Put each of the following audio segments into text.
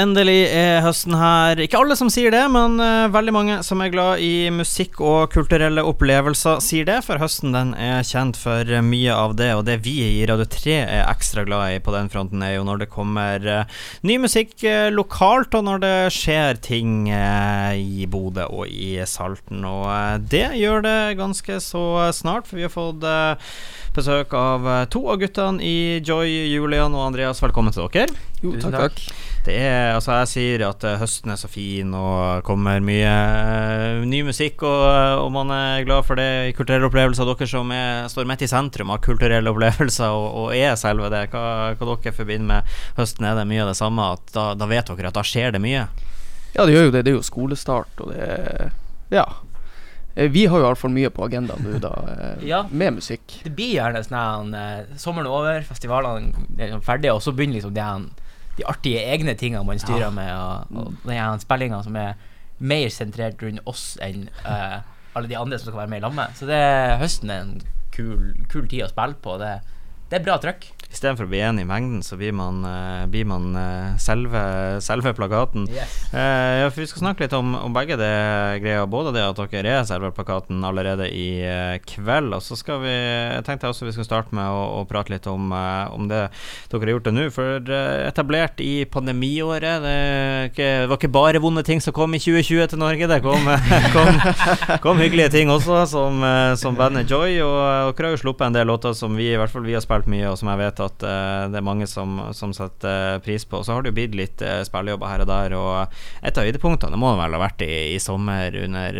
Endelig er høsten her. Ikke alle som sier det, men uh, veldig mange som er glad i musikk og kulturelle opplevelser, sier det. For høsten den er kjent for mye av det, og det vi i Radio 3 er ekstra glad i på den fronten, er jo når det kommer uh, ny musikk uh, lokalt, og når det skjer ting i Bodø og i Salten. Og det gjør det ganske så snart, for vi har fått besøk av to av guttene i Joy, Julian og Andreas. Velkommen til dere. Jo, takk, takk. Det er, altså Jeg sier at uh, høsten er så fin og kommer mye uh, ny musikk, og, uh, og, man er glad for det. Kulturelle opplevelser. Dere som er, står midt i sentrum av kulturelle opplevelser og, og er selve det. Hva, hva, dere forbinder med høsten? Er det mye av det samme? At da, da, vet dere at da skjer det mye? Ja, det gjør jo det. Det er jo skolestart, og det er Ja. Vi har jo iallfall mye på agendaen nå, da, ja. med musikk. Det blir gjerne sånn Sommeren er over, festivalene er ferdige, og så begynner liksom det de artige egne tingene man styrer ja. med, og, og den spillinga som er mer sentrert rundt oss enn uh, alle de andre som skal være med i lammet. Så det, høsten er en kul, kul tid å spille på. Det, det er bra trøkk. Istedenfor å bli enig i mengden, så blir man, uh, blir man uh, selve, selve, plakaten. Yes. Ja, for Vi skal snakke litt om, om, begge det greia. Både det at dere er selve plakaten allerede i kveld. Og så skal vi Jeg tenkte også vi skal starte med å, å prate litt om, om, det dere har gjort det nå. For etablert i pandemiåret. Det, ikke, det, var ikke bare vonde ting som kom i 2020 til Norge. Det kom, kom, kom hyggelige ting også, som, som bandet Joy. Og dere har jo sluppet en del låter som vi i hvert fall vi har spilt mye, og som jeg vet at uh, det er mange som, som setter uh, pris på. Så har det jo blitt litt uh, spillejobber her og der, og et av høydepunktene må vel ha vært i, i sommer under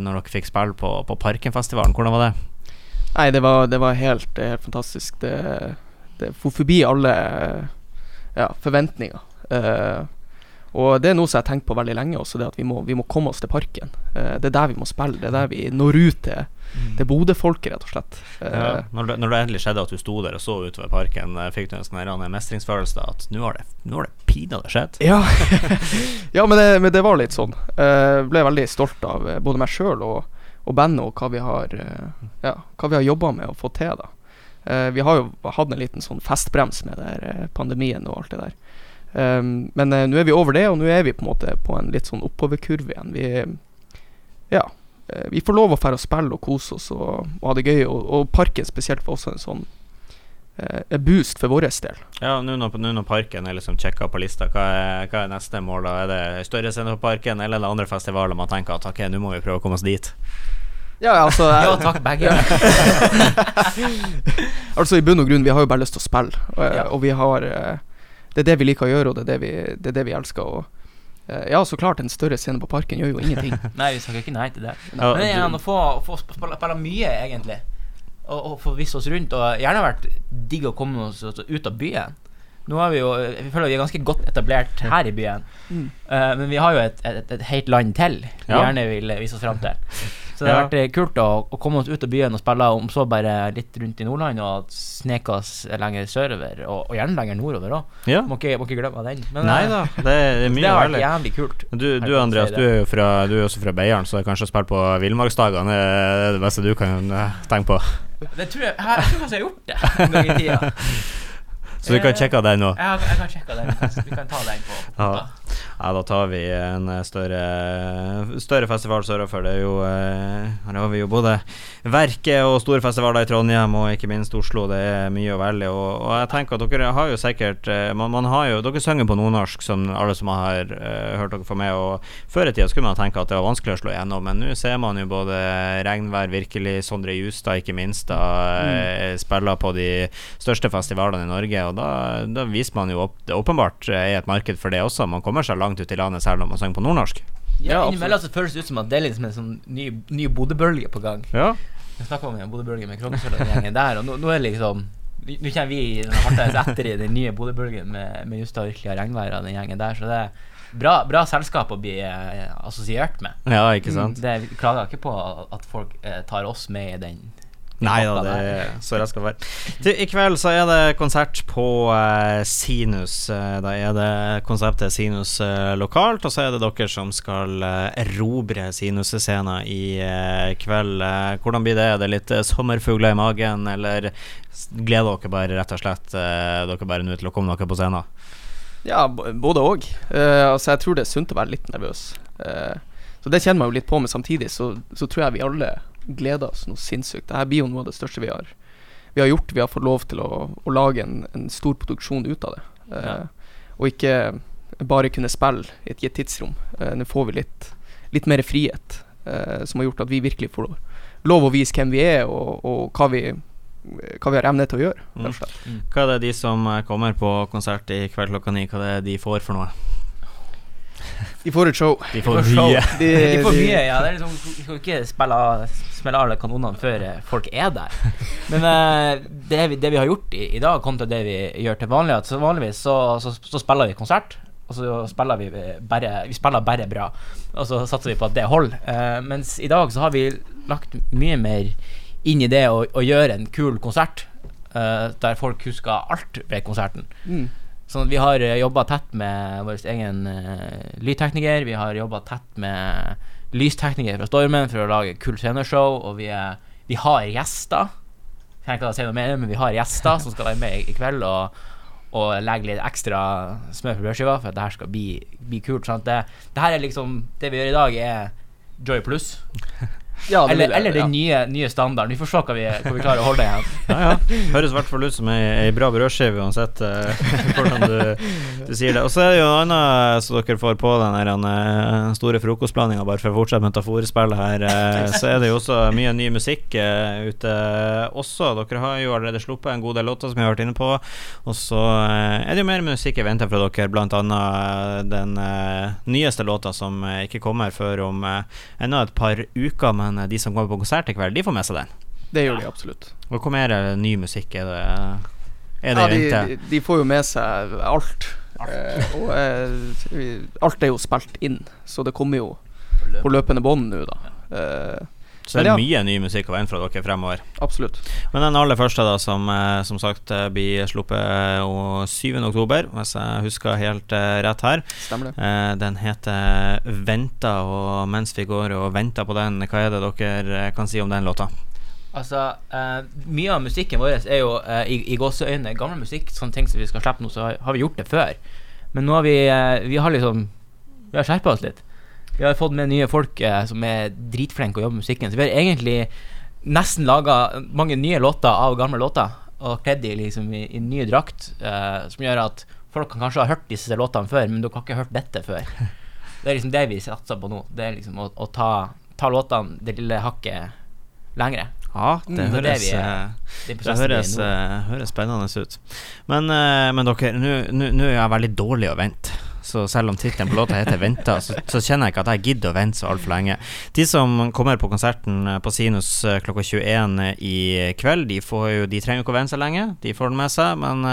når dere fikk spille på, på Parkenfestivalen. Hvordan var det? Nei, det var, det var helt, helt, fantastisk. Det, det for forbi alle ja, forventninger. Og det er noe som jeg har tenkt på veldig lenge også, det at vi må, vi må komme oss til parken. det er der vi må spille. Det er der vi når ut til Mm. Det Bodø-folket, rett og slett. Ja, eh, når, det, når, det, endelig skjedde at du sto der og så utover parken, eh, fikk du en sånn mestringsfølelse at nå har det, nå har det pinadø skjedd? Ja, ja men, det, men, det, var litt sånn. Jeg uh, ble veldig stolt av både meg sjøl og, og, bandet, og hva vi har, uh, ja, har jobba med å få til. da uh, Vi har jo hatt en liten sånn festbrems med der, pandemien og alt det der. Um, men nå er vi over det, og nå er vi på en måte på en litt sånn oppoverkurve igjen. Vi Ja uh, vi får lov å dra og spille og kose oss og, og ha det gøy. Og, og, parken spesielt var også en sånn uh, boost for vår del. Ja, nå når, parken er liksom sjekka på lista, hva er, hva er, neste mål? da? Er det større scene på parken, eller er det andre festivaler man tenker at ok, nå må vi prøve å komme oss dit? Ja, altså Ja takk, begge. altså I bunn og grunn, vi har jo bare lyst til å spille, og, ja. og vi har Det er det vi liker å gjøre, og det er det vi, det er det vi elsker. Og Eh, ja, så klart, en større scene på Parken gjør jo ingenting. nei, vi snakker ikke nei til det. Ja, Men gjerne å få, få spille mye, egentlig, og, og få vist oss rundt, og gjerne vært digg å komme oss ut av byen. Nå er vi jo Vi føler vi er ganske godt etablert her i byen, mm. uh, men vi har jo et, et, et helt land til vi ja. gjerne vil vise oss fram til. Så det har vært eh, kult å, å, komme oss ut av byen og spille, om så bare litt rundt i Nordland, og sneke oss lenger sørover, og, og gjerne lenger nordover òg. Ja. Må, må, ikke glemme den. Men, Nei da, det er mye Det vært jævlig kult. Du, du Andreas, du er jo fra, du er også fra Beiarn, så kanskje å spille på villmarksdagene er det beste du kan eh, tenke på? Det tror jeg, jeg tror kanskje jeg har gjort det en gang i tida. Så vi kan sjekke den nå? Ja, jeg kan sjekke den. Vi kan ta den på, på ja. ja. da tar vi en eh, større, større festival sørover. Det er jo eh, Her har vi jo både Verket og store festivaler i Trondheim, og ikke minst Oslo. Det er mye å velge. Og, og jeg tenker at dere har jo sikkert eh, man, man, har jo Dere synger på nordnorsk, som alle som har uh, hørt dere få med. Og Før i tida skulle man tenke at det var vanskelig å slå igjennom, men nå ser man jo både Regnvær, virkelig, Sondre Justad, ikke minst, da mm. spiller på de største festivalene i Norge. Og da, da, viser man jo opp det åpenbart er et marked for det også. Man kommer seg langt ut i landet selv om man synger på nordnorsk. Ja, Innimellom så føles det ut som at det er liksom en sånn ny, ny Bodø-bølge på gang. Ja. Jeg snakka om en Bodø-bølgen med Krogesølv og gjengen der, og nå, nå er det liksom nå kommer vi hardest etter i den nye Bodø-bølgen med, med Justad virkelig av regnvær og den gjengen der, så det er bra, bra selskap å bli eh, assosiert med. Ja, ikke sant det, klager klager ikke på at folk eh, tar oss med i den Nei da, det er så det skal være. Du, I kveld så er det konsert på uh, Sinus. Uh, da er det konseptet Sinus uh, lokalt, og så er det dere som skal erobre Sinus-scenen i kveld. hvordan blir det? Er det litt sommerfugler i magen, eller gleder dere bare rett og slett dere bare nå til å komme dere på scenen? Ja, både òg. Uh, altså, jeg tror det er sunt å være litt nervøs. Uh, så det kjenner man jo litt på, men samtidig så, så tror jeg vi alle gleder oss noe sinnssykt. Dette blir jo noe av det største vi har, vi har gjort. Vi har fått lov til å, å lage en, en, stor produksjon ut av det. Ja. Og ikke bare kunne spille i et gitt tidsrom. Nå får vi litt, litt mer frihet, som har gjort at vi virkelig får lov å vise hvem vi er, og, og hva vi hva vi har evne til å gjøre. Mm. mm. Hva er det de som kommer på konsert i kveld klokka ni, hva er det de får for noe? De får et show. De får mye. De, de, får mye, ja. Det er liksom, vi skal ikke spille, spille alle kanonene før eh, folk er der. Men uh, det, vi, det, vi, har gjort i, i dag, kontra det vi gjør til vanlig Så Vanligvis så, så, så, spiller vi konsert, og så spiller vi bare Vi spiller bare bra, og så satser vi på at det holder. Uh, mens i dag så har vi lagt mye mer inn i det å, å gjøre en kul konsert uh, der folk husker alt ved konserten. Mm. Sånn at vi har eh, jobba tett med vår egen uh, lydtekniker. Vi har jobba tett med lystekniker fra Stormen for å lage kult sceneshow. Og vi, er, vi har gjester. Jeg kan ikke si noe mer, men vi har gjester som skal være med i, kveld. Og, og legge litt ekstra smør på brødskiva for at det her skal bli, bli kult. Sant? det, det her er liksom Det vi gjør i dag, er Joy Pluss. Ja, eller, eller den nye, nye, standarden. Vi får se hva vi, hva vi klarer å holde igjen. Ja, ja. Høres i hvert fall ut som ei, ei bra brødskive uansett uh, hvordan du, du, sier det. Og så er det jo en annen så dere får på den uh, store frokostblandinga, bare for å fortsette metaforspillet her. Uh, så er det jo også mye ny musikk ute også. Dere har jo allerede sluppet en god del låter som vi har vært inne på. Og så er det jo mer musikk i vente fra dere, blant annet den nyeste låta som ikke kommer før om ennå et par uker. men men eh, de som kommer på konsert i kveld, de får med seg den. Det gjør de absolutt. Og hvor mer ny musikk er det? Er det ja, de, de, får jo med seg alt. Eh, og eh, alt er jo spilt inn, så det kommer jo på løpende bånd nå, da. Eh, så det er ja. mye ny musikk å vente fra dere fremover. Absolutt. Men den aller første, da, som eh, som sagt eh, blir sluppet 7.10, hvis jeg husker helt rett her, Stemmer det. den heter 'Venta', og mens vi går og venter på den, hva er det dere kan si om den låta? Altså, uh, Mye av musikken vår er jo uh, i, i gåseøyne gammel musikk. Sånne ting som vi skal slippe nå, så har, har vi gjort det før. Men nå har vi uh, Vi har liksom Vi har skjerpa oss litt. Vi har fått med nye folk eh, som er dritflinke å jobbe med musikken. Så vi har egentlig nesten laga mange nye låter av gamle låter, og kledd dem liksom i, i nye drakt, eh, som gjør at folk kan kanskje ha hørt disse låtene før, men dere har ikke hørt dette før. Det er liksom det vi satser på nå. Det er liksom å, å ta, ta, låtene det lille hakket lengre. Ja, det mm, høres, det, eh, det, det høres, uh, høres, spennende ut. Men, uh, men dere, nå er jeg veldig dårlig å vente så selv om tittelen på låta heter 'Venta', så, så, kjenner jeg ikke at jeg gidder å vente så altfor lenge. De som kommer på konserten eh, på Sinus eh, klokka 21 eh, i kveld, de, jo, de trenger ikke å vente så lenge, de får den med seg, men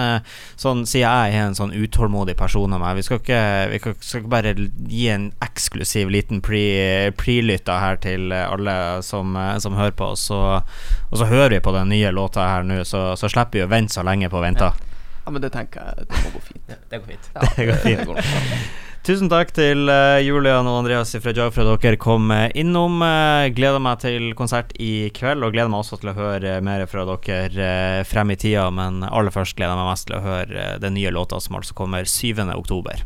sånn sier jeg er en sånn utålmodig person av meg. Vi skal ikke, vi skal ikke bare gi en eksklusiv liten pre-lytta pre her til alle som, som hører på, og og så hører vi på den nye låta her nå, så, så slipper vi å vente så lenge på venta. Ja. Ja, men det tenker jeg det må gå fint. Ja, det går fint. Ja, det går fint. Tusen takk til uh, Julian og Andreas fra Jog for at dere kom uh, innom. Uh, gleder meg til konsert i kveld, og gleder meg også til å høre mer fra dere frem i tida. Men aller først gleder jeg meg mest til å høre den nye låta som altså kommer 7. oktober.